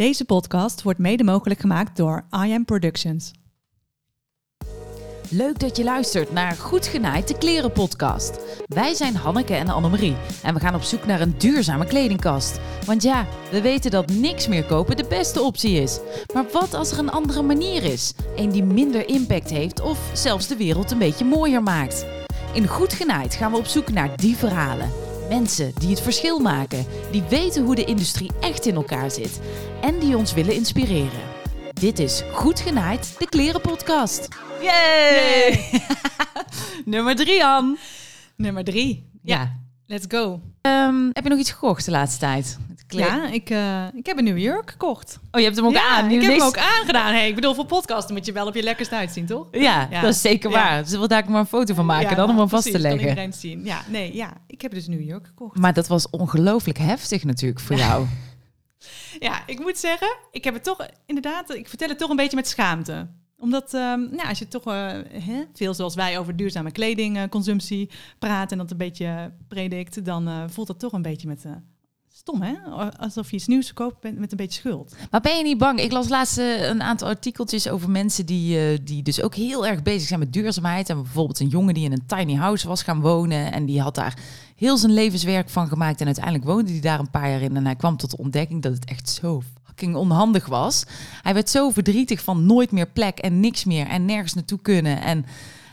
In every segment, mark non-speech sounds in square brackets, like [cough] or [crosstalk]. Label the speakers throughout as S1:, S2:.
S1: Deze podcast wordt mede mogelijk gemaakt door I Am Productions.
S2: Leuk dat je luistert naar Goed Genaaid de Kleren podcast. Wij zijn Hanneke en Annemarie en we gaan op zoek naar een duurzame kledingkast. Want ja, we weten dat niks meer kopen de beste optie is. Maar wat als er een andere manier is? Een die minder impact heeft of zelfs de wereld een beetje mooier maakt? In Goed Genaaid gaan we op zoek naar die verhalen. Mensen die het verschil maken, die weten hoe de industrie echt in elkaar zit en die ons willen inspireren. Dit is Goed Genaaid, de Klerenpodcast. Yay! [laughs] Nummer drie, Han.
S1: Nummer drie.
S2: Ja.
S1: Let's go.
S2: Ehm, heb je nog iets gekocht de laatste tijd?
S1: Ja, ik, eh, ik heb een nieuwe jurk gekocht.
S2: Oh, je hebt hem ook
S1: ja,
S2: aan.
S1: ik heb hem ook aangedaan. Hey, ik bedoel, voor podcasten moet je wel op je lekkerst uitzien, toch?
S2: Ja,
S1: Ja.
S2: dat is zeker
S1: Ja.
S2: waar. Dus wil daar maar een foto van maken,
S1: Ja,
S2: dan om hem vast te leggen.
S1: Kan iedereen zien. Ja, nee, ja. Ik heb dus een nieuwe jurk gekocht.
S2: Maar dat was ongelooflijk heftig natuurlijk voor jou. [laughs]
S1: Ja, ik moet zeggen, ik heb het toch inderdaad, ik vertel het toch een beetje met schaamte. Omdat ehm, nou, als je toch eh, hè, veel zoals wij over duurzame kledingconsumptie praat en dat een beetje predikt, dan eh, voelt dat toch een beetje met stom, hè? Alsof je iets nieuws koopt met, met een beetje schuld.
S2: Maar ben je niet bang? Ik las laatst eh, een aantal artikeltjes over mensen die, eh, die dus ook heel erg bezig zijn met duurzaamheid. En bijvoorbeeld een jongen die in een tiny house was gaan wonen. En die had daar heel zijn levenswerk van gemaakt. En uiteindelijk woonde hij daar een paar jaar in. En hij kwam tot de ontdekking dat het echt zo fucking onhandig was. Hij werd zo verdrietig van nooit meer plek en niks meer. En nergens naartoe kunnen. En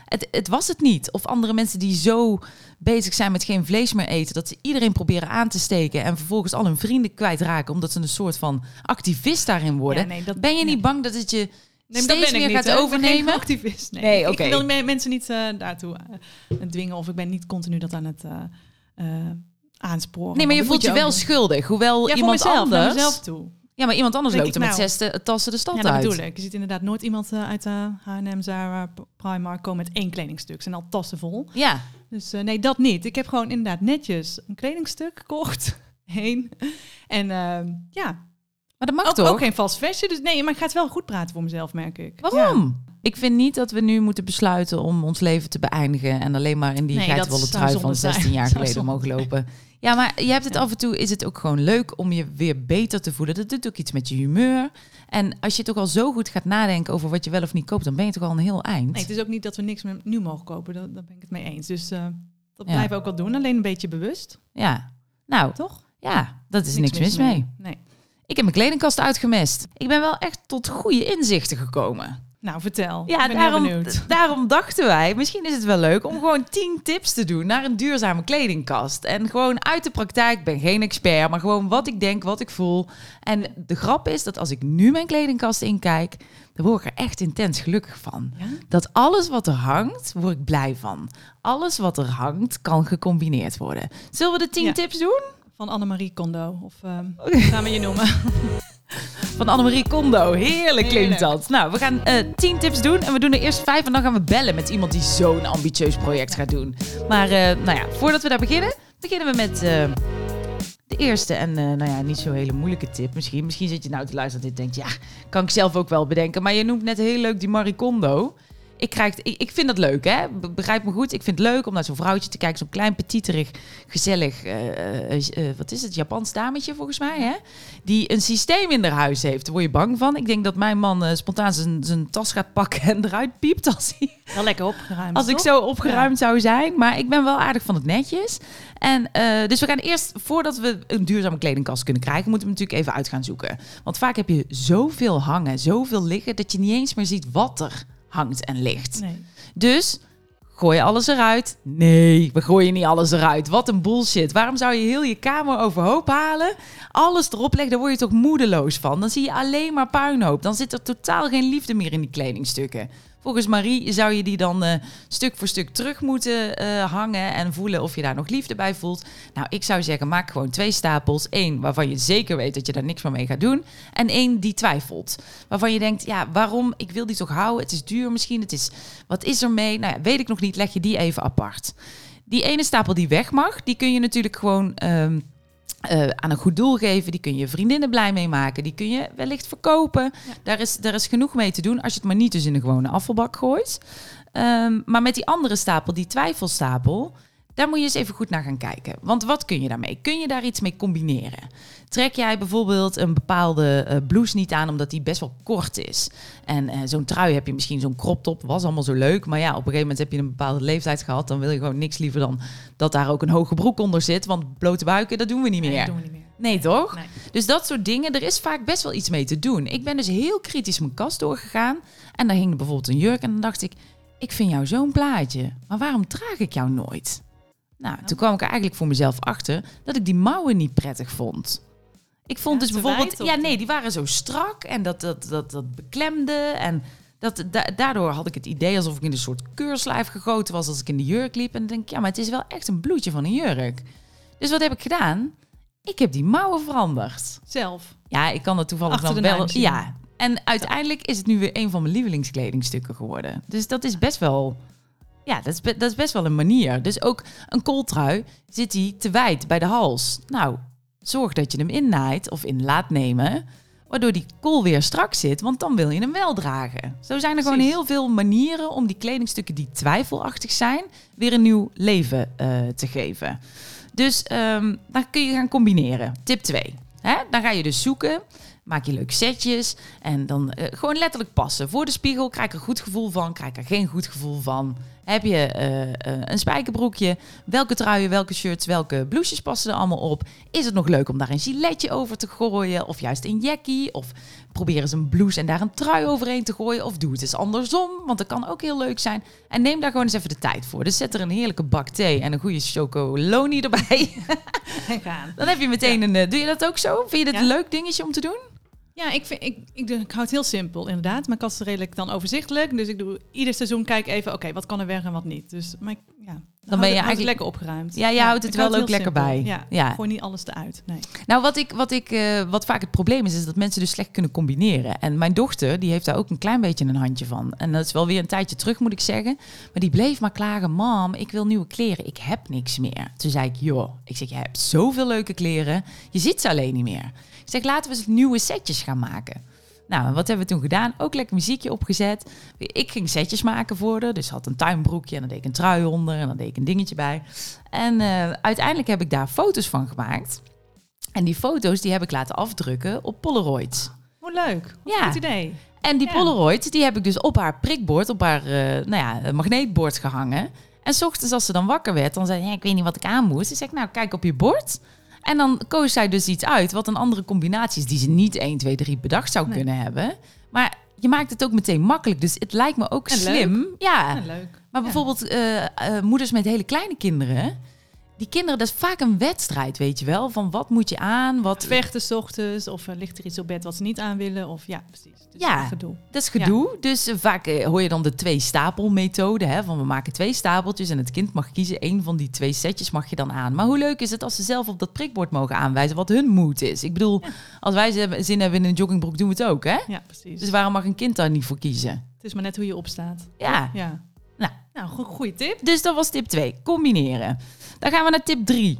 S2: het, het was het niet. Of andere mensen die zo bezig zijn met geen vlees meer eten, dat ze iedereen proberen aan te steken en vervolgens al hun vrienden kwijtraken, omdat ze een soort van activist daarin worden.
S1: Ja, nee, dat-
S2: ben je niet bang dat het je
S1: Nee, dat ben
S2: meer
S1: ik niet,
S2: gaat
S1: hè. Ik ben
S2: overnemen?
S1: activist. Nee,
S2: oké.
S1: Ik wil me- mensen niet eh, daartoe eh, dwingen of ik ben niet continu dat aan het eh, aansporen.
S2: Nee, maar je voelt je wel
S1: doen.
S2: schuldig, hoewel
S1: Ja, voor
S2: iemand
S1: mezelf, naar
S2: anders.
S1: mezelf toe.
S2: Ja, maar iemand anders loopt er met zes tassen de stad
S1: Ja, dat
S2: uit.
S1: bedoel ik. Je ziet inderdaad nooit iemand eh, uit de H&M, Zara, Primark komen met één kledingstuk. Ze zijn al tassen vol.
S2: Ja,
S1: Dus eh, nee, dat niet. Ik heb gewoon inderdaad netjes een kledingstuk gekocht. [laughs] Eén. En ehm, ja,
S2: maar dat mag
S1: ook,
S2: toch?
S1: ook geen fast fashion. Dus nee, maar ik ga het wel goed praten voor mezelf, merk ik.
S2: Waarom? Ik vind niet dat we nu moeten besluiten om ons leven te beëindigen en alleen maar in die
S1: Nee,
S2: geitenwolle trui van [laughs]
S1: zonde zijn.
S2: 16 jaar geleden mogen lopen. Ja, maar je hebt het af en toe, is het ook gewoon leuk om je weer beter te voelen. Dat doet ook iets met je humeur. En als je toch al zo goed gaat nadenken over wat je wel of niet koopt, dan ben je toch al een heel eind.
S1: Nee, het is ook niet dat we niks meer nieuw mogen kopen. Daar, ben ik het mee eens. Dus eh, dat
S2: Ja.
S1: blijven we ook wel doen. Alleen een beetje bewust,
S2: Ja, nou,
S1: toch?
S2: ja, dat is niks, mis mee.
S1: Nee.
S2: Ik heb mijn kledingkast uitgemest. Ik ben wel echt tot goede inzichten gekomen.
S1: Nou, vertel.
S2: Ja, daarom, daarom dachten wij, misschien is het wel leuk om gewoon 10 tips te doen naar een duurzame kledingkast. En gewoon uit de praktijk, ik ben geen expert, maar gewoon wat ik denk, wat ik voel. En de grap is dat als ik nu mijn kledingkast inkijk, dan word ik er echt intens gelukkig van.
S1: Ja?
S2: Dat alles wat er hangt, word ik blij van. Alles wat er hangt, kan gecombineerd worden. Zullen we de 10
S1: Ja.
S2: tips doen?
S1: Van Annemarie Kondo. Of ehm hoe gaan we je noemen? [laughs]
S2: Van Annemarie Kondo. Heerlijk klinkt dat. Nou, we gaan eh 10 tips doen. En we doen er eerst vijf. En dan gaan we bellen met iemand die zo'n ambitieus project gaat doen. Maar eh, nou ja, voordat we daar beginnen, beginnen we met eh, de eerste. En nou ja, niet zo hele moeilijke tip misschien. Misschien zit je nou te luisteren en denkt, ja, kan ik zelf ook wel bedenken. Maar je noemt net heel leuk die Marie Kondo. Ik, krijg, ik, ik vind dat leuk, hè? Be- Begrijp me goed. Ik vind het leuk om naar zo'n vrouwtje te kijken. Zo'n klein, petiterig, gezellig... eh, eh, eh, wat is het? Japans dametje, volgens mij, hè? Die een systeem in haar huis heeft. Daar word je bang van. Ik denk dat mijn man spontaan zijn, tas gaat pakken en eruit piept als hij
S1: Wel lekker opgeruimd.
S2: als ik zo opgeruimd zou zijn. Maar ik ben wel aardig van het netjes. En dus we gaan eerst, voordat we een duurzame kledingkast kunnen krijgen, moeten we natuurlijk even uit gaan zoeken. Want vaak heb je zoveel hangen, zoveel liggen, dat je niet eens meer ziet wat er hangt en ligt.
S1: Nee.
S2: Dus gooi je alles eruit? Nee, we gooien niet alles eruit. Wat een bullshit. Waarom zou je heel je kamer overhoop halen? Alles erop leggen, daar word je toch moedeloos van. Dan zie je alleen maar puinhoop. Dan zit er totaal geen liefde meer in die kledingstukken. Volgens Marie zou je die dan eh, stuk voor stuk terug moeten eh, hangen en voelen of je daar nog liefde bij voelt. Nou, ik zou zeggen, maak gewoon twee stapels. Eén waarvan je zeker weet dat je daar niks meer mee gaat doen. En één die twijfelt. Waarvan je denkt, ja, waarom? Ik wil die toch houden. Het is duur misschien. Het is, wat is er mee? Nou ja, weet ik nog niet. Leg je die even apart. Die ene stapel die weg mag, die kun je natuurlijk gewoon ehm, eh, aan een goed doel geven. Die kun je vriendinnen blij mee maken. Die kun je wellicht verkopen. Daar, is, daar is genoeg mee te doen als je het maar niet dus in de gewone afvalbak gooit. Ehm, maar met die andere stapel, die twijfelstapel, Daar moet je eens even goed naar gaan kijken. Want wat kun je daarmee? Kun je daar iets mee combineren? Trek jij bijvoorbeeld een bepaalde eh, blouse niet aan omdat die best wel kort is? En eh, zo'n trui heb je misschien zo'n crop top, was allemaal zo leuk. Maar ja, op een gegeven moment heb je een bepaalde leeftijd gehad. Dan wil je gewoon niks liever dan dat daar ook een hoge broek onder zit. Want blote buiken, dat doen we niet meer.
S1: Nee, dat doen we niet meer.
S2: Nee, toch?
S1: Nee.
S2: Dus dat soort dingen, er is vaak best wel iets mee te doen. Ik ben dus heel kritisch mijn kast doorgegaan. En daar hing bijvoorbeeld een jurk. En dan dacht ik, ik vind jou zo'n plaatje. Maar waarom draag ik jou nooit? Nou, toen kwam ik er eigenlijk voor mezelf achter dat ik die mouwen niet prettig vond. Ik vond
S1: Ja,
S2: dus bijvoorbeeld, ja nee, die waren zo strak en dat, dat, dat, dat beklemde. En dat, da- daardoor had ik het idee alsof ik in een soort keurslijf gegoten was als ik in de jurk liep. En dan denk ik, ja, maar het is wel echt een bloedje van een jurk. Dus wat heb ik gedaan? Ik heb die mouwen veranderd.
S1: Zelf.
S2: Ja, ik kan dat toevallig dan wel. Ja. En uiteindelijk is het nu weer een van mijn lievelingskledingstukken geworden. Dus dat is best wel. Ja, dat is, be- dat is best wel een manier. Dus ook een kooltrui zit die te wijd bij de hals. Nou, zorg dat je hem innaait of in laat nemen. Waardoor die kool weer strak zit, want dan wil je hem wel dragen. Zo zijn er gewoon heel veel manieren om die kledingstukken die twijfelachtig zijn, weer een nieuw leven eh, te geven. Dus ehm, dan kun je gaan combineren. Tip 2. Hè? Dan ga je dus zoeken. Maak je leuke setjes. En dan eh, gewoon letterlijk passen. Voor de spiegel krijg ik er goed gevoel van. Krijg ik er geen goed gevoel van. Heb je eh, eh, een spijkerbroekje? Welke truien, welke shirts, welke blouses passen er allemaal op? Is het nog leuk om daar een giletje over te gooien? Of juist een jackie? Of probeer eens een blouse en daar een trui overheen te gooien? Of doe het eens andersom, want dat kan ook heel leuk zijn. En neem daar gewoon eens even de tijd voor. Dus zet er een heerlijke bak thee en een goede chocoloni erbij. Dan heb je meteen een... doe je dat ook zo? Vind je
S1: Ja.
S2: een leuk dingetje om te doen?
S1: Ja, ik, vind, ik, ik, ik hou het heel simpel, inderdaad. Mijn kast is redelijk dan overzichtelijk. Dus ik doe ieder seizoen kijk even, oké, wat kan er weg en wat niet. Dus maar ja, dan,
S2: ben je eigenlijk-
S1: lekker opgeruimd.
S2: Ja, je houdt het wel ook lekker bij.
S1: Ja,
S2: Ja.
S1: gooi niet alles eruit. Nee.
S2: Nou, wat, ik, wat, ik, eh, wat vaak het probleem is, is dat mensen dus slecht kunnen combineren. En mijn dochter, die heeft daar ook een klein beetje een handje van. En dat is wel weer een tijdje terug, moet ik zeggen. Maar die bleef maar klagen, mam, ik wil nieuwe kleren. Ik heb niks meer. Toen zei ik, joh, ik zeg, je hebt zoveel leuke kleren. Je ziet ze alleen niet meer. Ik zeg, laten we eens nieuwe setjes gaan maken. Nou, en wat hebben we toen gedaan? Ook lekker muziekje opgezet. Ik ging setjes maken voor haar. Dus had een tuinbroekje en dan deed ik een trui onder en dan deed ik een dingetje bij. En eh, uiteindelijk heb ik daar foto's van gemaakt. En die foto's die heb ik laten afdrukken op Polaroids.
S1: Hoe leuk. Wat
S2: Ja.
S1: Goed idee.
S2: En die
S1: Ja.
S2: Polaroids die heb ik dus op haar prikbord, op haar eh, nou ja, magneetbord gehangen. En s ochtends als ze dan wakker werd, dan zei ze, ja, ik weet niet wat ik aan moest. Dus zeg ik, nou, kijk op je bord. En dan koos zij dus iets uit wat een andere combinatie is die ze niet 1, 2, 3 bedacht zou
S1: Nee.
S2: kunnen hebben. Maar je maakt het ook meteen makkelijk. Dus het lijkt me ook
S1: En
S2: slim. Ja.
S1: Ja, leuk.
S2: Maar bijvoorbeeld eh, eh, moeders met hele kleine kinderen. Die kinderen, dat is vaak een wedstrijd, weet je wel. Van wat moet je aan, wat...
S1: Vechten 's ochtends of eh, ligt er iets op bed wat ze niet aan willen. Of ja, precies. Dus
S2: Ja.
S1: gedoe.
S2: Dat is gedoe. Dus eh, vaak eh, hoor je dan de twee stapelmethode. Hè, van we maken twee stapeltjes en het kind mag kiezen. Eén van die twee setjes mag je dan aan. Maar hoe leuk is het als ze zelf op dat prikbord mogen aanwijzen wat hun moed is? Ik bedoel, als wij zin hebben in een joggingbroek, doen we het ook, hè?
S1: Ja, precies.
S2: Dus waarom mag een kind daar niet voor kiezen?
S1: het is maar net hoe je opstaat.
S2: Ja.
S1: Ja.
S2: Nou.
S1: go- goeie tip.
S2: Dus dat was tip 2. Combineren. Dan gaan we naar tip 3.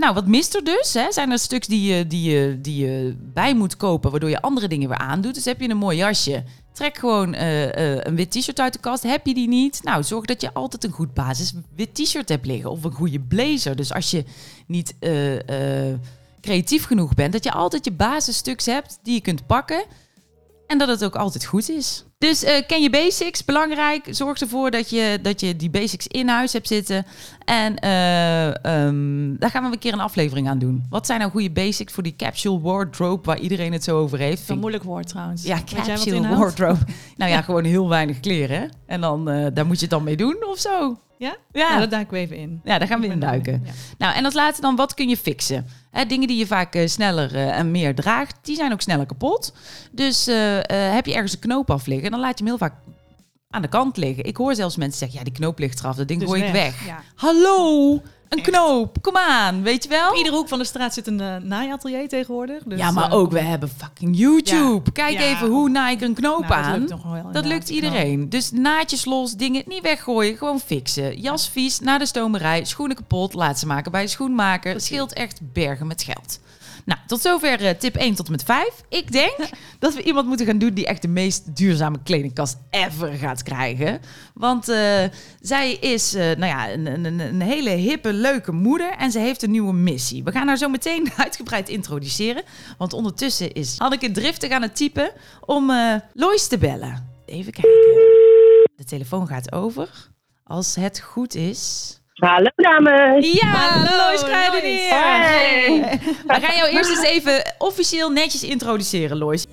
S2: nou, wat mist er dus? Hè? Zijn er stuks die je, die, je, die je bij moet kopen, waardoor je andere dingen weer aandoet? Dus heb je een mooi jasje. Trek gewoon eh, eh, een wit t-shirt uit de kast. Heb je die niet? Nou, zorg dat je altijd een goed basis wit t-shirt hebt liggen. Of een goede blazer. Dus als je niet eh, creatief genoeg bent, dat je altijd je basisstuks hebt die je kunt pakken. En dat het ook altijd goed is. Dus eh, ken je basics, belangrijk. Zorg ervoor dat je, dat je die basics in huis hebt zitten. En eh, ehm, daar gaan we een keer een aflevering aan doen. Wat zijn nou goede basics voor die capsule wardrobe waar iedereen het zo over heeft?
S1: Een moeilijk woord trouwens.
S2: Ja, capsule wardrobe. [laughs] nou ja, gewoon heel weinig kleren. En dan, eh, daar moet je het dan mee doen of zo.
S1: Ja?
S2: Ja,
S1: Nou, dat duiken we even in.
S2: ja daar gaan we in duiken.
S1: Ja.
S2: Nou, en als laatste dan, wat kun je fixen? Hè, dingen die je vaak eh, sneller eh, en meer draagt, die zijn ook sneller kapot. Dus eh, heb je ergens een knoop af liggen, dan laat je hem heel vaak aan de kant liggen. Ik hoor zelfs mensen zeggen, ja, die knoop ligt eraf, dat ding
S1: Dus
S2: gooi ik weg.
S1: Ja.
S2: Hallo, een
S1: Echt.
S2: knoop, kom aan, weet je wel?
S1: Op iedere hoek van de straat zit een uh, naaiatelier tegenwoordig. Dus,
S2: ja, maar
S1: eh,
S2: ook, we hebben fucking YouTube. Kijk
S1: Ja.
S2: even hoe naai ik een knoop
S1: nou, dat
S2: aan.
S1: lukt nog wel,
S2: Dat lukt iedereen. Dus naadjes los, dingen niet weggooien, gewoon fixen. Jas vies, naar de stomerij, schoenen kapot, laat ze maken bij een schoenmaker. Het scheelt echt bergen met geld. Nou, tot zover eh, tip 1 tot en met 5. Ik denk [laughs] dat we iemand moeten gaan doen die echt de meest duurzame kledingkast ever gaat krijgen. Want eh, zij is eh, nou ja, een, een, een hele hippe, leuke moeder en ze heeft een nieuwe missie. We gaan haar zo meteen [laughs] uitgebreid introduceren. Want ondertussen is Hanneke driftig aan het typen om Lois te bellen. Even kijken. De telefoon gaat over. Als het goed is.
S3: Hallo dames.
S2: Ja,
S1: Hallo,
S2: Lois Kruidenier.
S3: Hey.
S2: We gaan jou eerst eens even officieel netjes introduceren, Lois.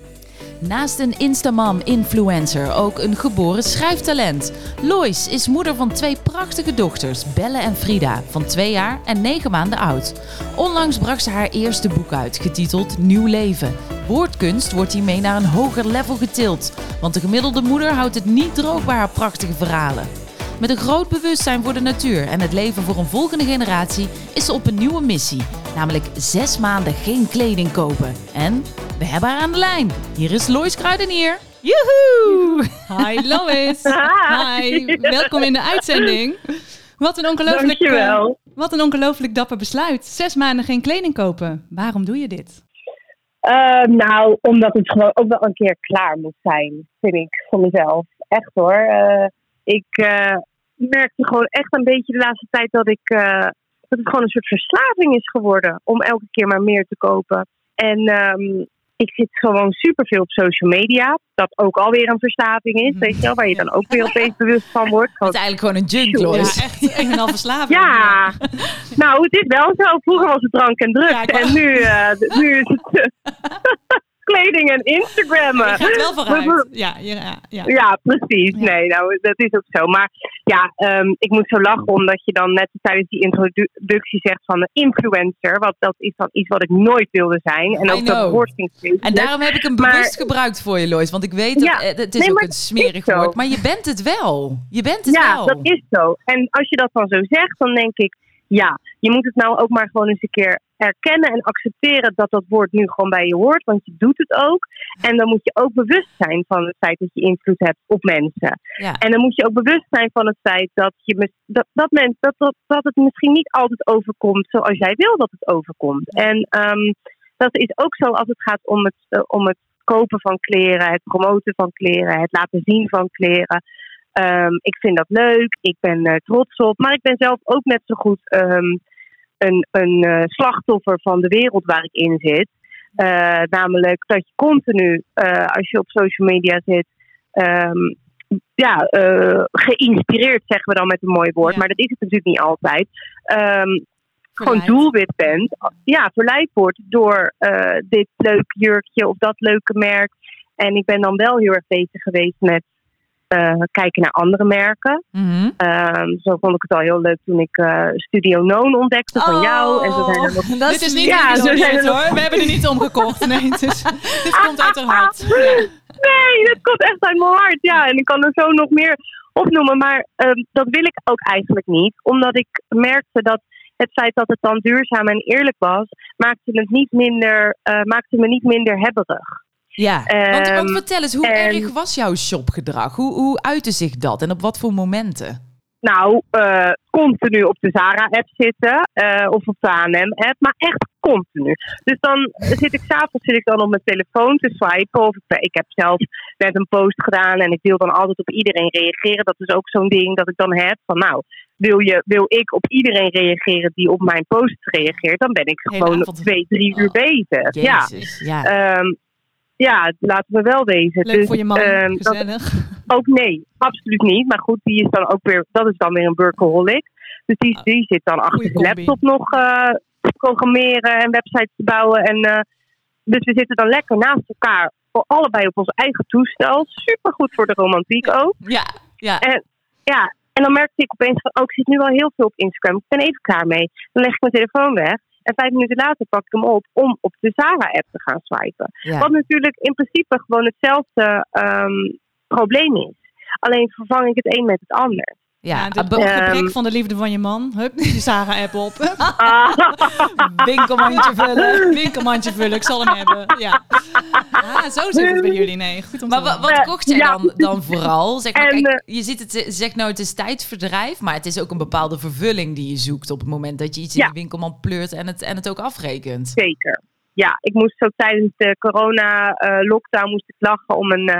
S2: Naast een Instamam-influencer ook een geboren schrijftalent. Lois is moeder van twee prachtige dochters, Belle en Frida, van twee jaar en negen maanden oud. Onlangs bracht ze haar eerste boek uit, getiteld Nieuw Leven. Woordkunst wordt hiermee naar een hoger level getild, want de gemiddelde moeder houdt het niet droog bij haar prachtige verhalen. Met een groot bewustzijn voor de natuur en het leven voor een volgende generatie is ze op een nieuwe missie. Namelijk zes maanden geen kleding kopen. En we hebben haar aan de lijn. Hier is Lois Kruidenier. Joehoe!
S1: Hi Lois. [laughs] Hi. Welkom in de uitzending. Wat een ongelooflijk, eh, wat een ongelooflijk dapper besluit. Zes maanden geen kleding kopen. Waarom doe je dit?
S3: Eh, nou, omdat het gewoon ook wel een keer klaar moet zijn, vind ik, voor mezelf. Echt hoor. Eh, ik eh, merkte gewoon echt een beetje de laatste tijd dat ik eh, dat het gewoon een soort verslaving is geworden om elke keer maar meer te kopen. En ehm, ik zit gewoon superveel op social media, dat ook alweer een verslaving is, weet je wel, waar je dan ook weer opeens bewust van wordt.
S2: Het is eigenlijk gewoon een junk,
S1: Ja,
S2: Lois.
S1: echt een en al verslaving.
S3: Ja, nou, het is wel zo. Vroeger was het drank en drugs.
S1: Ja,
S3: en nu, eh, nu is het [laughs] kleding en Instagrammen.
S1: Je gaat wel vooruit. Ja, ja, ja.
S3: Ja, precies.
S1: Ja.
S3: Nee, nou, dat is ook zo. Maar ja, ehm, ik moet zo lachen omdat je dan net tijdens die introductie zegt van een influencer. Want dat is dan iets wat ik nooit wilde zijn. En ook dat woord.
S2: En daarom heb ik hem
S3: Maar-
S2: bewust gebruikt voor je, Lois. Want ik weet dat
S3: Ja.
S2: het is
S3: Nee,
S2: ook een smerig
S3: is
S2: woord. Maar je bent het wel. Je bent het
S3: Ja,
S2: wel.
S3: dat is zo. En als je dat dan zo zegt, dan denk ik, ja, je moet het nou ook maar gewoon eens een keer erkennen en accepteren dat dat woord nu gewoon bij je hoort, want je doet het ook. En dan moet je ook bewust zijn van het feit dat je invloed hebt op mensen.
S2: Ja.
S3: En dan moet je ook bewust zijn van het feit dat, je, dat, dat, dat, dat, dat het misschien niet altijd overkomt zoals jij wil dat het overkomt. En ehm, dat is ook zo als het gaat om het, eh, om het kopen van kleren, het promoten van kleren, het laten zien van kleren. Ehm, ik vind dat leuk, ik ben er trots op, maar ik ben zelf ook net zo goed ehm, een, een eh, slachtoffer van de wereld waar ik in zit. Eh, namelijk dat je continu, eh, als je op social media zit, ehm, ja, geïnspireerd zeggen we dan met een mooi woord,
S1: Ja.
S3: maar dat is het natuurlijk niet altijd. Ehm, gewoon doelwit bent, ja, verleid wordt door dit leuke jurkje of dat leuke merk. En ik ben dan wel heel erg bezig geweest met eh, kijken naar andere merken.
S2: Mhm.
S3: Ehm, zo vond ik het al heel leuk toen ik eh, Studio Noon ontdekte van jou. En zo zijn er nog
S2: Oh, dat
S1: Dit is niet
S3: Ja,
S1: ja,
S3: zo zijn er nog-
S1: hoor. We hebben er niet omgekocht. Nee, het is, [laughs] dit komt uit haar hart. Ja.
S3: Nee, dat komt echt uit mijn hart. Ja, en ik kan er zo nog meer opnoemen. Maar ehm, dat wil ik ook eigenlijk niet. Omdat ik merkte dat het feit dat het dan duurzaam en eerlijk was, maakte, het niet minder, eh, maakte me niet minder hebberig.
S2: Ja, want, want
S3: Ehm,
S2: vertel eens, hoe
S3: en-
S2: erg was jouw shopgedrag? Hoe, hoe uitte zich dat en op wat voor momenten?
S3: Nou, eh, continu op de Zara-app zitten eh, of op de H&M-app, maar echt continu. Dus dan zit ik s'avonds zit ik dan op mijn telefoon te swipen. Of ik, ik heb zelf net een post gedaan en ik wil dan altijd op iedereen reageren. Dat is ook zo'n ding dat ik dan heb van nou, wil, je, wil ik op iedereen reageren die op mijn post reageert, dan ben ik gewoon twee, drie uur
S1: Oh,
S3: bezig. Ja. Ehm, ja, laten we wel wezen.
S1: Leuk
S3: Dus,
S1: voor je man.
S3: ehm, dat-
S1: Gezellig.
S3: ook nee, absoluut niet. Maar goed, die is dan ook weer, dat is dan weer een workaholic. Dus die, die zit dan achter
S1: Goeie
S3: zijn
S1: combi.
S3: laptop nog eh, te programmeren en websites te bouwen. En, eh, dus we zitten dan lekker naast elkaar, voor allebei op ons eigen toestel. Super goed voor de romantiek ook.
S2: ja, ja.
S3: Ja, en dan merkte ik opeens van, oh, ik zit nu al heel veel op Instagram. Ik ben even klaar mee. Dan leg ik mijn telefoon weg. En vijf minuten later pak ik hem op om op de Zara-app te gaan swipen.
S2: ja.
S3: Wat natuurlijk in principe gewoon hetzelfde ehm, probleem is. Alleen vervang ik het een met het ander.
S1: Ja,
S2: ja.
S1: de
S2: be-
S1: gebrek
S3: Ehm.
S1: van de liefde van je man. Hup, die Sarah-app op. [laughs]
S3: Ah, [laughs]
S2: winkelmandje vullen.
S1: winkelmandje vullen, ik zal hem hebben. Ja. Ah, zo zit het bij jullie. Nee, goed om te
S2: Maar wat
S3: Eh,
S2: kocht jij
S3: ja.
S2: dan, dan vooral? Zeg maar,
S3: En,
S2: kijk,
S3: eh,
S2: je ziet het, zegt nou het is tijdverdrijf, maar het is ook een bepaalde vervulling die je zoekt op het moment dat je iets
S3: Ja.
S2: in de winkelmand pleurt en het, en het ook afrekent.
S3: zeker. ja, ik moest zo tijdens de corona-lockdown moest ik lachen om een, eh,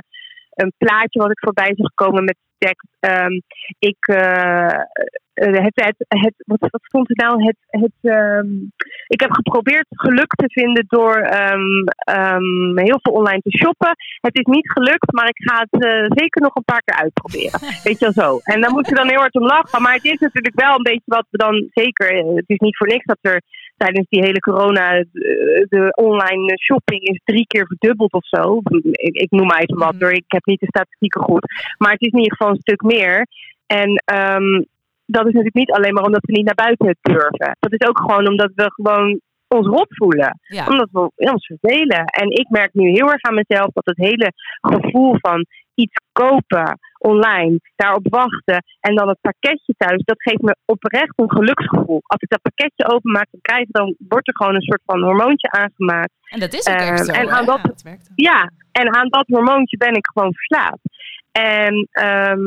S3: een plaatje wat ik voorbij zag komen met tekst. ehm, ik, eh, eh, het, het, het, wat, wat stond er nou? Het, het, ehm, ik heb geprobeerd geluk te vinden door ehm, heel veel online te shoppen. Het is niet gelukt, maar ik ga het eh, zeker nog een paar keer uitproberen. [laughs] Weet je wel zo. En daar moet je dan heel hard om lachen. Maar het is natuurlijk wel een beetje wat we dan zeker. Het is niet voor niks dat er tijdens die hele corona eh, de online shopping is drie keer verdubbeld of zo. Ik, ik noem maar even wat
S2: Mhm.
S3: door. Ik heb niet de statistieken goed. Maar het is in ieder geval een stuk meer. En ehm, dat is natuurlijk niet alleen maar omdat we niet naar buiten durven. Dat is ook gewoon omdat we gewoon ons rot voelen.
S2: Ja.
S3: Omdat we ons vervelen. En ik merk nu heel erg aan mezelf dat het hele gevoel van iets kopen online, daarop wachten en dan het pakketje thuis, dat geeft me oprecht een geluksgevoel. Als ik dat pakketje openmaak en krijg, dan wordt er gewoon een soort van hormoontje aangemaakt.
S2: En dat is ook echt
S3: Ehm,
S2: zo.
S3: en aan dat-
S1: Ja, het werkt.
S3: Ja, en aan dat hormoontje ben ik gewoon verslaafd. En ehm,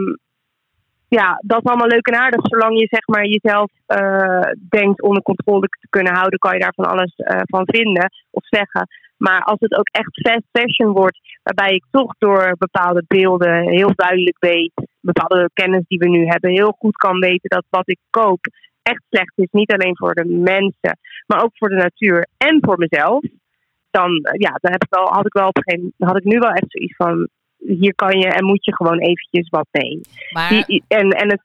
S3: ja, dat is allemaal leuk en aardig. Zolang je zeg maar jezelf eh, denkt onder controle te kunnen houden, kan je daar van alles eh, van vinden of zeggen. Maar als het ook echt fast fashion wordt, waarbij ik toch door bepaalde beelden heel duidelijk weet, bepaalde kennis die we nu hebben, heel goed kan weten dat wat ik koop echt slecht is. Niet alleen voor de mensen, maar ook voor de natuur en voor mezelf dan, eh, ja, dan heb ik wel, had ik wel op een gegeven moment, had ik nu wel echt zoiets van, hier kan je en moet je gewoon eventjes wat mee.
S2: Maar
S3: Die- en, en het,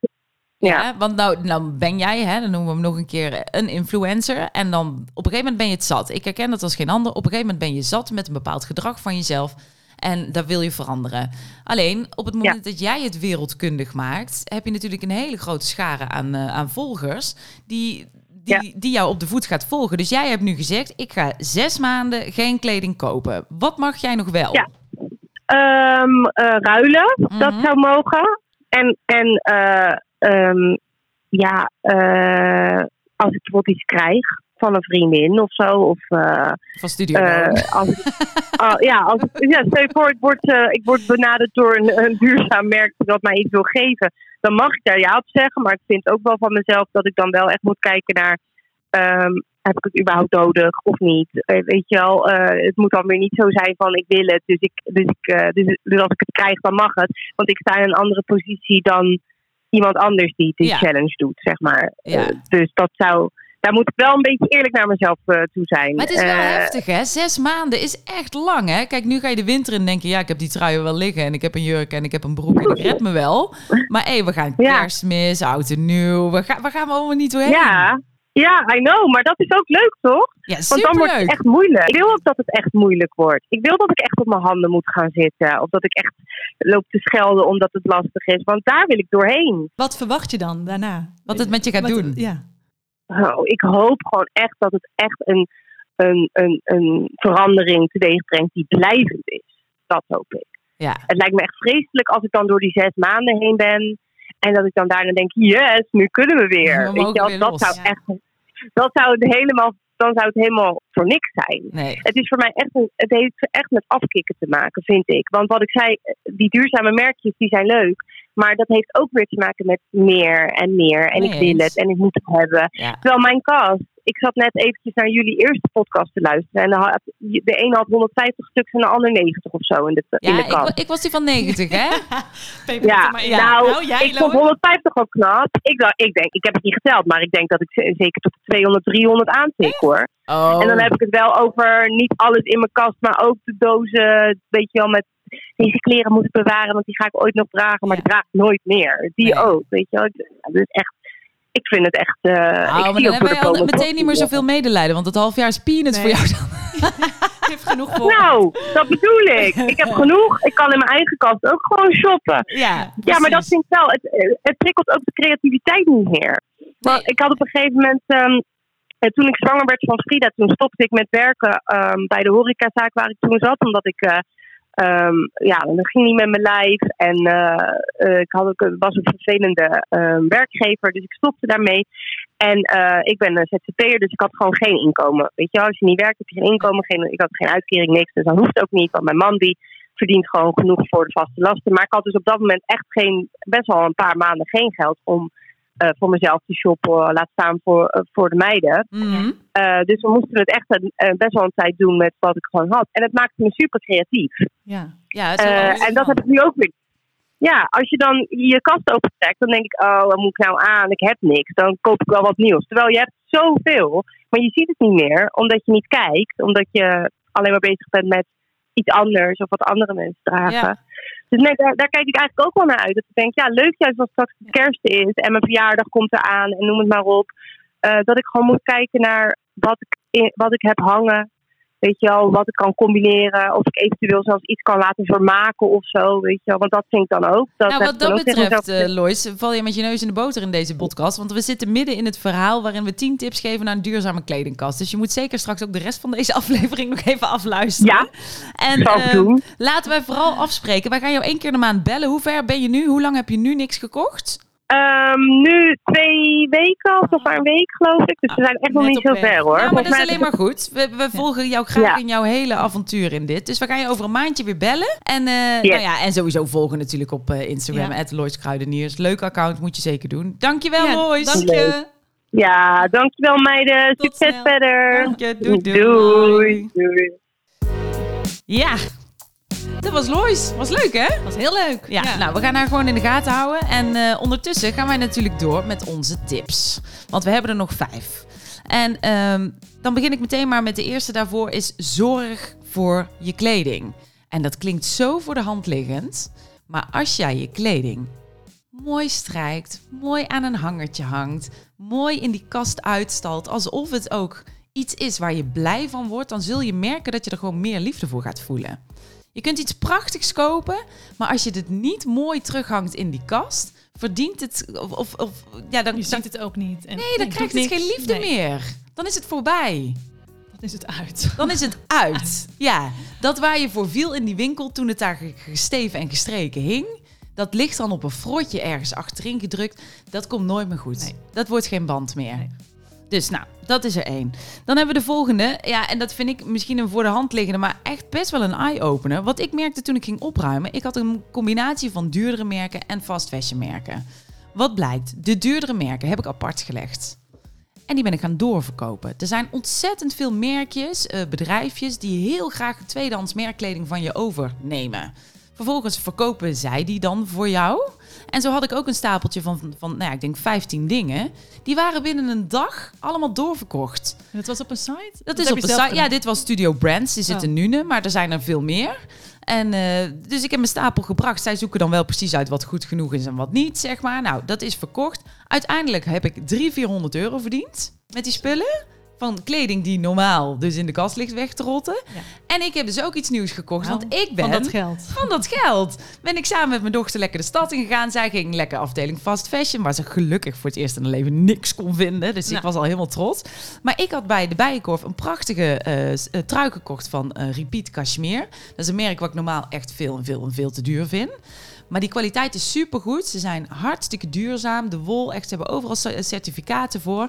S2: Ja, want nou, nou ben jij, hè, dan noemen we hem nog een keer een influencer. En dan op een gegeven moment ben je het zat. Ik herken dat als geen ander. Op een gegeven moment ben je zat met een bepaald gedrag van jezelf. En dat wil je veranderen. Alleen op het moment dat jij het wereldkundig maakt, heb je natuurlijk een hele grote schare aan, eh, aan volgers. Die, die, die jou op de voet gaat volgen. Dus jij hebt nu gezegd: ik ga zes maanden geen kleding kopen. Wat mag jij nog wel?
S3: Ja. ehm, eh, ruilen, dat
S2: Mhm.
S3: zou mogen. En, en eh, ehm, ja, eh, als ik bijvoorbeeld iets krijg van een vriendin of zo, of eh,
S2: Van Studio
S3: Eh, als, [laughs] ah, ja, als, ja, stel je voor, ik word, ik word benaderd door een, een duurzaam merk dat mij iets wil geven. Dan mag ik daar ja op zeggen, maar ik vind ook wel van mezelf dat ik dan wel echt moet kijken naar... ehm, heb ik het überhaupt nodig of niet? Weet je wel, het moet dan weer niet zo zijn van ik wil het, dus, ik, dus, ik, dus, dus als ik het krijg, dan mag het. Want ik sta in een andere positie dan iemand anders die die
S2: Ja.
S3: challenge doet, zeg maar.
S2: Ja.
S3: Eh, dus dat zou... Daar moet ik wel een beetje eerlijk naar mezelf eh, toe zijn.
S2: Maar het is wel
S3: Eh,
S2: heftig, hè? Zes maanden is echt lang, hè? Kijk, nu ga je de winter in en denk je... ja, ik heb die truien wel liggen en ik heb een jurk en ik heb een broek en ik red me wel. Maar hé, we gaan
S3: Ja.
S2: kerstmis, oud en nieuw. We gaan, we gaan we allemaal niet doorheen.
S3: Ja, ja, I know. Maar dat is ook leuk, toch?
S2: ja
S3: Want dan wordt het echt moeilijk. Ik wil ook dat het echt moeilijk wordt. Ik wil dat ik echt op mijn handen moet gaan zitten. Of dat ik echt loop te schelden omdat het lastig is. Want daar wil ik doorheen.
S1: Wat verwacht je dan daarna?
S2: Wat het met je gaat
S1: Wat-
S2: doen.
S1: Ja.
S3: Oh, ik hoop gewoon echt dat het echt een, een, een, een verandering teweeg brengt die blijvend is. Dat hoop ik.
S2: Ja.
S3: Het lijkt me echt vreselijk als ik dan door die zes maanden heen ben. En dat ik dan daarna denk, yes, nu kunnen we weer.
S2: We
S3: Weet je, dat
S2: los.
S3: zou echt, dat zou het helemaal, dan zou het helemaal voor niks zijn.
S2: Nee.
S3: Het is voor mij echt, een, het heeft echt met afkicken te maken, vind ik. Want wat ik zei, die duurzame merkjes, die zijn leuk. Maar dat heeft ook weer te maken met meer en meer. En
S2: Nee
S3: ik wil het en ik moet het hebben.
S2: Ja.
S3: Terwijl mijn kast, ik zat net eventjes naar jullie eerste podcast te luisteren. En de, had- de een had 150 stuks en de ander 90 of zo in de, in
S2: Ja,
S3: de
S2: ik,
S3: kast.
S2: wa- ik was die van 90, hè? [laughs]
S3: Ja,
S1: maar in.
S3: nou,
S1: jij,
S3: ik vond
S1: Loan?
S3: 150 ook knap. Ik, dacht, ik, denk, ik heb het niet geteld, maar ik denk dat ik zeker tot de 200, 300 aantik hoor.
S2: Oh.
S3: En dan heb ik het wel over niet alles in mijn kast, maar ook de dozen, weet je wel, met deze kleren moet ik bewaren, want die ga ik ooit nog dragen, maar
S1: Ja.
S3: die draag ik nooit meer. Die
S2: Nee.
S3: ook, weet je wel. Dat is echt, ik vind het echt, eh
S2: Oh,
S3: ik
S2: maar
S3: zie
S2: dan hebben wij al meteen niet meer zoveel medelijden. Want het half jaar is peanuts
S1: Nee.
S2: voor jou dan. [laughs]
S1: heeft genoeg voor.
S3: Nou, dat bedoel ik. Ik heb [laughs] genoeg. Ik kan in mijn eigen kast ook gewoon shoppen.
S2: Ja,
S3: Ja, maar dat vind ik wel. Het, het prikkelt ook de creativiteit niet meer. Want
S2: Nee.
S3: ik had op een gegeven moment, ehm, eh, toen ik zwanger werd van Frida, toen stopte ik met werken ehm, bij de horecazaak waar ik toen zat. Omdat ik, eh, ehm, ja, dat ging niet met mijn lijf. En eh, eh, ik had ook, was een vervelende ehm, werkgever, dus ik stopte daarmee. En eh, ik ben een ZZP'er, dus ik had gewoon geen inkomen. Weet je, als je niet werkt, heb je geen inkomen. Geen, ik had geen uitkering, niks. Dus dat hoeft ook niet, want mijn man die verdient gewoon genoeg voor de vaste lasten. Maar ik had dus op dat moment echt geen, best wel een paar maanden geen geld om eh, voor mezelf te shoppen, laat staan voor, eh, voor de meiden.
S2: Mhm.
S3: Eh, dus we moesten het echt een, best wel een tijd doen met wat ik gewoon had. En het maakte me super creatief.
S1: Ja.
S2: Ja, het is
S3: en dat heb ik nu ook weer. Ja, als je dan je kast opentrekt, dan denk ik, oh, wat moet ik nou aan? Ik heb niks. Dan koop ik wel wat nieuws. Terwijl je hebt zoveel, maar je ziet het niet meer, omdat je niet kijkt. Omdat je alleen maar bezig bent met iets anders of wat andere mensen dragen.
S2: Ja.
S3: Dus nee, daar, daar kijk ik eigenlijk ook wel naar uit. Dat ik denk, ja, leuk juist als straks de kerst is en mijn verjaardag komt eraan en noem het maar op. Eh, dat ik gewoon moet kijken naar wat ik, in- wat ik heb hangen. Weet je wel, wat ik kan combineren. Of ik eventueel zelfs iets kan laten vermaken of zo. Weet je wel, want dat vind ik dan ook. Dat
S2: nou, wat dat betreft, eh Lois, val je met je neus in de boter in deze podcast. Want we zitten midden in het verhaal waarin we 10 tips geven naar een duurzame kledingkast. Dus je moet zeker straks ook de rest van deze [laughs] aflevering nog even afluisteren.
S3: Ja,
S2: en eh,
S3: doen.
S2: laten wij vooral afspreken. Wij gaan jou één keer in de maand bellen. Hoe ver ben je nu? Hoe lang heb je nu niks gekocht?
S3: Ehm, nu twee weken of nog maar een week geloof ik. Dus we zijn echt nog niet zo ver hoor.
S2: Ja, maar dat is alleen maar goed. We, we volgen jou graag
S3: Ja.
S2: in jouw hele avontuur in dit. Dus we gaan je over een maandje weer bellen. En, eh, nou ja, en sowieso volgen natuurlijk op eh, Instagram.
S1: Ja.
S2: at Lois Kruideniers. Leuk account, moet je zeker doen. Dankjewel,
S1: Ja,
S2: Lois.
S1: dank je.
S3: Ja, dankjewel meiden.
S1: Tot
S3: Succes
S1: snel.
S3: verder.
S2: Dank je. Doei, doei.
S3: Doei. Doei.
S2: Ja, dat was Lois. Was leuk, hè?
S1: Dat was heel leuk.
S2: Ja, nou, we gaan haar gewoon in de gaten houden. En eh, ondertussen gaan wij natuurlijk door met onze tips. Want we hebben er nog vijf. En ehm, dan begin ik meteen maar met de eerste daarvoor is zorg voor je kleding. En dat klinkt zo voor de hand liggend. Maar als jij je kleding mooi strijkt, mooi aan een hangertje hangt, mooi in die kast uitstalt, alsof het ook iets is waar je blij van wordt, dan zul je merken dat je er gewoon meer liefde voor gaat voelen. Je kunt iets prachtigs kopen, maar als je het niet mooi terughangt in die kast, verdient het. Of, of, of ja, dan,
S1: Je ziet het ook niet. En
S2: nee, dan krijgt het
S1: niks.
S2: geen liefde
S1: Nee,
S2: meer. Dan is het voorbij.
S1: Dan is het uit.
S2: Dan is het [laughs] uit. Ja, dat waar je voor viel in die winkel toen het daar ge- gesteven en gestreken hing. Dat ligt dan op een frotje ergens achterin gedrukt. Dat komt nooit meer goed.
S1: Nee.
S2: Dat wordt geen band meer. Dus nou, dat is er één. Dan hebben we de volgende. Ja, en dat vind ik misschien een voor de hand liggende, maar echt best wel een eye-opener. Wat ik merkte toen ik ging opruimen. Ik had een combinatie van duurdere merken en fast fashion merken. Wat blijkt? De duurdere merken heb ik apart gelegd. En die ben ik gaan doorverkopen. Er zijn ontzettend veel merkjes, eh, bedrijfjes, die heel graag tweedehands merkkleding van je overnemen. Vervolgens verkopen zij die dan voor jou. En zo had ik ook een stapeltje van, van nou ja, ik denk 15 dingen. Die waren binnen een dag allemaal doorverkocht.
S1: En dat was op een site?
S2: Dat is op
S1: zelf
S2: site. Ja, dit was Studio Brands. Die zitten
S1: Oh.
S2: nu, nu, maar er zijn er veel meer. En eh, dus ik heb mijn stapel gebracht. Zij zoeken dan wel precies uit wat goed genoeg is en wat niet, zeg maar. Nou, dat is verkocht. Uiteindelijk heb ik 300, 400 euro verdiend met die spullen. Van kleding die normaal dus in de kast ligt weg te rotten.
S1: Ja.
S2: En ik heb dus ook iets nieuws gekocht.
S1: Nou,
S2: want ik ben
S1: Van dat geld.
S2: van dat geld ben ik samen met mijn dochter lekker de stad ingegaan. Zij ging lekker afdeling fast fashion, waar ze gelukkig voor het eerst in haar leven niks kon vinden. Dus ik
S1: Nou.
S2: was al helemaal trots. Maar ik had bij de Bijenkorf een prachtige eh, trui gekocht van eh, Repeat Cashmere. Dat is een merk wat ik normaal echt veel en veel en veel te duur vind. Maar die kwaliteit is supergoed. Ze zijn hartstikke duurzaam. De wol, echt, ze hebben overal cer- certificaten voor.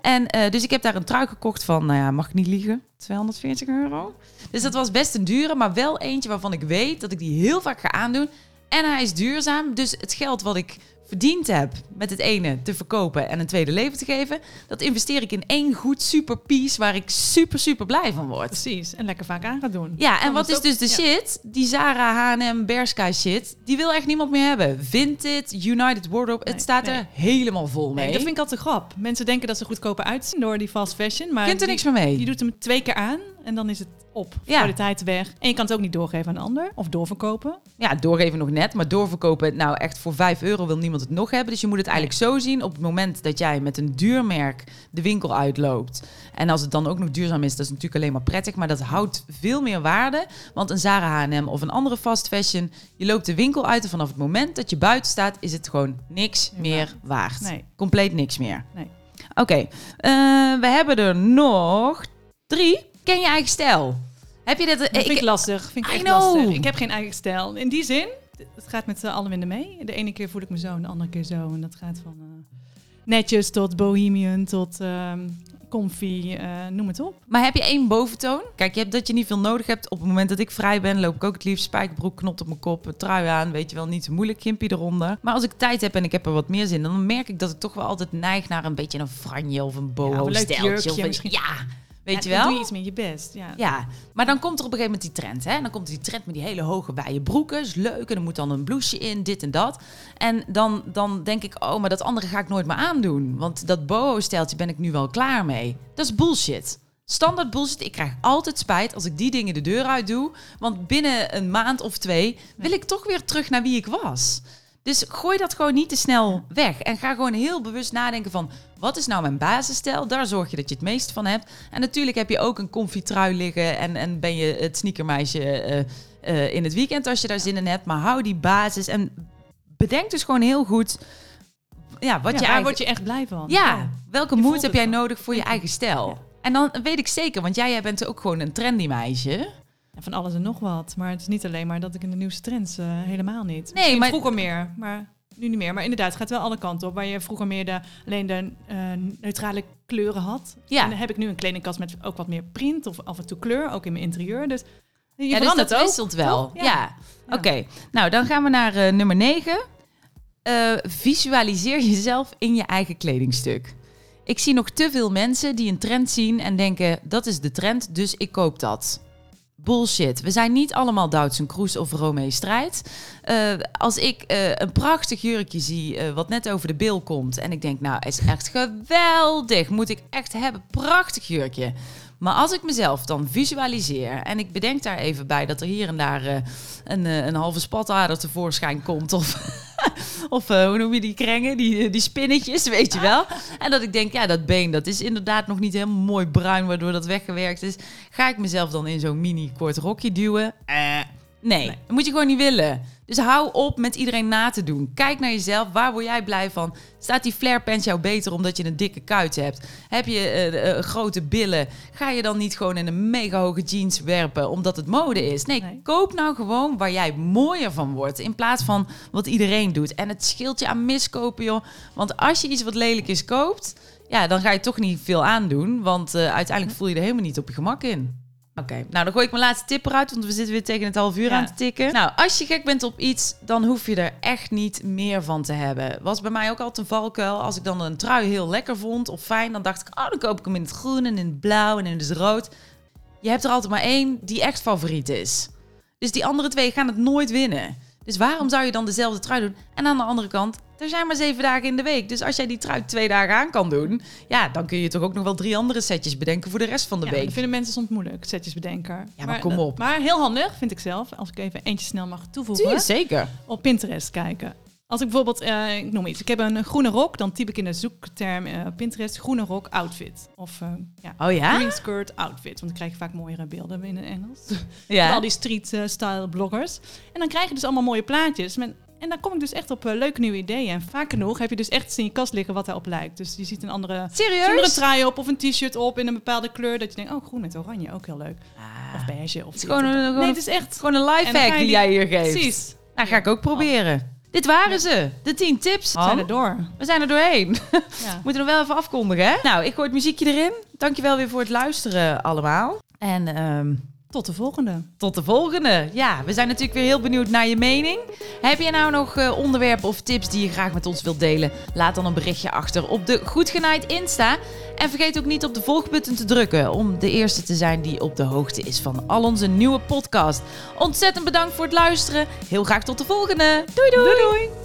S2: En eh, dus ik heb daar een trui gekocht van, nou ja, mag ik niet liegen, 240 euro. Dus dat was best een dure, maar wel eentje waarvan ik weet dat ik die heel vaak ga aandoen. En hij is duurzaam. Dus het geld wat ik verdiend heb met het ene te verkopen en een tweede leven te geven, dat investeer ik in één goed super piece waar ik super, super blij van word.
S1: Precies. En lekker vaak aan gaat doen.
S2: Ja, en wat is dus de shit? Die Zara, H&M, Bershka shit, die wil echt niemand meer hebben. Vinted, United Wardrobe, het staat er helemaal vol mee.
S1: Dat vind ik altijd een grap. Mensen denken dat ze goedkoper uitzien door die fast fashion. Maar
S2: Je kunt er niks meer mee.
S1: Je doet hem twee keer aan en dan is het op.
S2: Ja.
S1: Kwaliteit weg. En je kan het ook niet doorgeven aan een ander. Of doorverkopen.
S2: Ja, doorgeven nog net, maar doorverkopen, nou echt voor 5 euro wil niemand het nog hebben. Dus je moet het eigenlijk zo zien op het moment dat jij met een duur merk de winkel uitloopt. En als het dan ook nog duurzaam is, dat is natuurlijk alleen maar prettig. Maar dat houdt veel meer waarde. Want een Zara H&M of een andere fast fashion, je loopt de winkel uit en vanaf het moment dat je buiten staat, is het gewoon niks
S1: Ja.
S2: meer waard.
S1: Nee.
S2: Compleet niks meer.
S1: Nee.
S2: Oké, eh, we hebben er nog drie. Ken je eigen stijl? Heb je dit?
S1: Dat vind ik, lastig. Vind ik
S2: I
S1: echt
S2: know.
S1: lastig. Ik heb geen eigen stijl. In die zin, het gaat met eh, alle winden mee. De ene keer voel ik me zo en de andere keer zo. En dat gaat van eh, netjes tot bohemian tot ehm, comfy, eh, noem het op.
S2: Maar heb je één boventoon? Kijk, je hebt dat je niet veel nodig hebt. Op het moment dat ik vrij ben, loop ik ook het liefst spijkerbroek, knot op mijn kop, een trui aan. Weet je wel, niet zo moeilijk, gimpje eronder. Maar als ik tijd heb en ik heb er wat meer zin in, dan merk ik dat ik toch wel altijd neig naar een beetje een franje of een
S1: Ja, of een
S2: boho
S1: leuk
S2: steltje.
S1: jurkje
S2: of een-
S1: misschien.
S2: Ja, weet
S1: Ja,
S2: je wel?
S1: doe je iets met je best. Ja.
S2: Ja, maar dan komt er op een gegeven moment die trend. Hè? Dan komt die trend met die hele hoge wijde broeken. Is leuk. En er moet dan een blouseje in, dit en dat. En dan, dan denk ik, oh, maar dat andere ga ik nooit meer aandoen. Want dat boho-steltje ben ik nu wel klaar mee. Dat is bullshit. Standaard bullshit. Ik krijg altijd spijt als ik die dingen de deur uit doe. Want binnen een maand of twee wil ik toch weer terug naar wie ik was. Dus gooi dat gewoon niet te snel weg. En ga gewoon heel bewust nadenken van... wat is nou mijn basisstijl? Daar zorg je dat je het meest van hebt. En natuurlijk heb je ook een comfy trui liggen... en, en ben je het sneakermeisje eh, eh, in het weekend als je daar zin in hebt. Maar hou die basis en bedenk dus gewoon heel goed... Ja, wat
S1: Ja,
S2: je
S1: waar word je echt blij van?
S2: ja, welke moed heb jij nodig voor je eigen stijl?
S1: Ja.
S2: En dan weet ik zeker, want jij, jij bent ook gewoon een trendy meisje.
S1: Van alles en nog wat. Maar het is niet alleen maar dat ik in de nieuwste trends eh, helemaal niet.
S2: Nee,
S1: Misschien
S2: maar-
S1: vroeger meer, maar nu niet meer. Maar inderdaad, het gaat wel alle kanten op. Waar je vroeger meer de, alleen de eh, neutrale kleuren had.
S2: Ja.
S1: En dan heb ik nu een kledingkast met ook wat meer print of af en toe kleur, ook in mijn interieur. Dus je
S2: ja, dus dat
S1: ook.
S2: wisselt wel.
S1: toch?
S2: Ja.
S1: Ja. Ja.
S2: Oké, nou dan gaan we naar eh, nummer 9. visualiseer jezelf in je eigen kledingstuk. Ik zie nog te veel mensen die een trend zien en denken: dat is de trend, dus ik koop dat. Bullshit. We zijn niet allemaal Doutzen Kroes of Romee Strijd. Eh, als ik eh, een prachtig jurkje zie eh, wat net over de bil komt en ik denk, nou, is echt geweldig, moet ik echt hebben, prachtig jurkje. Maar als ik mezelf dan visualiseer en ik bedenk daar even bij dat er hier en daar eh, een, eh, een halve spatader tevoorschijn komt of, [laughs] of eh, hoe noem je die krengen, die, die spinnetjes, weet je wel. En dat ik denk, ja, dat been, dat is inderdaad nog niet helemaal mooi bruin, waardoor dat weggewerkt is. Ga ik mezelf dan in zo'n mini kort rokje duwen? Eh, nee, dat moet je gewoon niet willen. Dus hou op met iedereen na te doen. Kijk naar jezelf. Waar word jij blij van? Staat die flare pants jou beter omdat je een dikke kuit hebt? Heb je eh, eh, grote billen? Ga je dan niet gewoon in een mega hoge jeans werpen omdat het mode is? Nee,
S1: Nee.
S2: koop nou gewoon waar jij mooier van wordt. In plaats van wat iedereen doet. En het scheelt je aan miskopen, joh. Want als je iets wat lelijk is koopt, ja, dan ga je toch niet veel aandoen. Want eh, uiteindelijk voel je er helemaal niet op je gemak in. Oké, nou dan gooi ik mijn laatste tip eruit, want we zitten weer tegen het half uur
S1: Ja.
S2: aan te tikken. Nou, als je gek bent op iets, dan hoef je er echt niet meer van te hebben. Was bij mij ook altijd een valkuil. Als ik dan een trui heel lekker vond of fijn, dan dacht ik, oh, dan koop ik hem in het groen en in het blauw en in het rood. Je hebt er altijd maar één die echt favoriet is. Dus die andere twee gaan het nooit winnen. Dus waarom zou je dan dezelfde trui doen? En aan de andere kant, er zijn maar zeven dagen in de week. Dus als jij die trui twee dagen aan kan doen, ja, dan kun je toch ook nog wel drie andere setjes bedenken voor de rest van de
S1: Ja,
S2: week.
S1: dat vinden mensen soms moeilijk, setjes bedenken.
S2: Ja, maar kom op.
S1: Maar heel handig, vind ik zelf, als ik even eentje snel mag toevoegen.
S2: Je, zeker.
S1: op Pinterest kijken. Als ik bijvoorbeeld, eh, ik noem iets, ik heb een groene rok, dan typ ik in de zoekterm eh, Pinterest groene rok outfit. Of eh, ja,
S2: Oh ja?
S1: green skirt outfit, want dan krijg je vaak mooiere beelden in het Engels. [laughs]
S2: Ja.
S1: al die street style bloggers. En dan krijg je dus allemaal mooie plaatjes. Met, en dan kom ik dus echt op leuke nieuwe ideeën. En vaak genoeg heb je dus echt in je kast liggen wat daarop lijkt. Dus je ziet een andere, er trui op of een t-shirt op in een bepaalde kleur. Dat je denkt, oh groen met oranje, ook heel leuk.
S2: Ah,
S1: Of beige. Of
S2: Het is gewoon een,
S1: nee, het is echt...
S2: gewoon een life hack die
S1: die-
S2: jij hier geeft.
S1: Precies.
S2: Nou, ga ik ook proberen. Dit waren ze, de 10 tips.
S1: We zijn er door.
S2: We zijn er doorheen.
S1: Ja. [laughs]
S2: Moeten nog wel even afkondigen, hè? Nou, ik gooi het muziekje erin. Dankjewel weer voor het luisteren allemaal. En ehm,
S1: Tot de volgende.
S2: tot de volgende. Ja, we zijn natuurlijk weer heel benieuwd naar je mening. Heb je nou nog eh, onderwerpen of tips die je graag met ons wilt delen? Laat dan een berichtje achter op de Goed Genaaid Insta. En vergeet ook niet op de volgbutton te drukken om de eerste te zijn die op de hoogte is van al onze nieuwe podcast. Ontzettend bedankt voor het luisteren. Heel graag tot de volgende. doei. doei.
S1: doei.